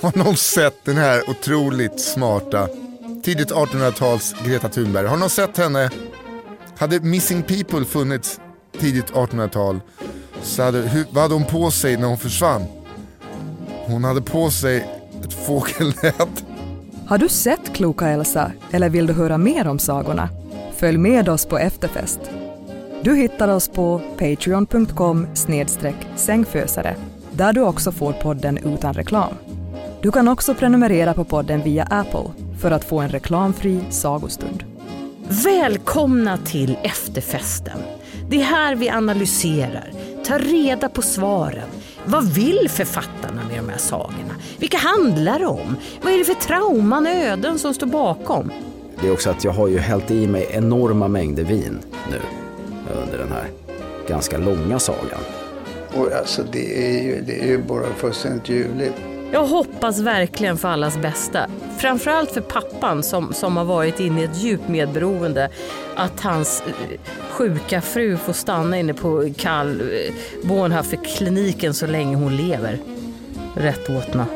Har någon sett den här otroligt smarta tidigt 1800-tals Greta Thunberg? Har någon sett henne? Hade Missing People funnits tidigt 1800-tal så hade, hur, vad hade hon på sig när hon försvann? Hon hade på sig ett fågelnät. Har du sett Kloka Elsa eller vill du höra mer om sagorna? Följ med oss på efterfest. Du hittar oss på patreon.com sängfösare där du också får podden utan reklam. Du kan också prenumerera på podden via Apple för att få en reklamfri sagostund. Välkomna till efterfesten. Det är här vi analyserar, tar reda på svaren. Vad vill författarna med de här sagorna? Vilka handlar det om? Vad är det för trauman, öden som står bakom? Det är också att jag har ju hällt i mig enorma mängder vin nu under den här ganska långa sagan. Och alltså det är ju, det är ju bara fullständigt ljuvligt. Jag hoppas verkligen för allas bästa. Framförallt för pappan som, som har varit inne i ett djupt medberoende. Att hans eh, sjuka fru får stanna inne på Karl eh, Bornhaffer kliniken så länge hon lever. Rätt åtna.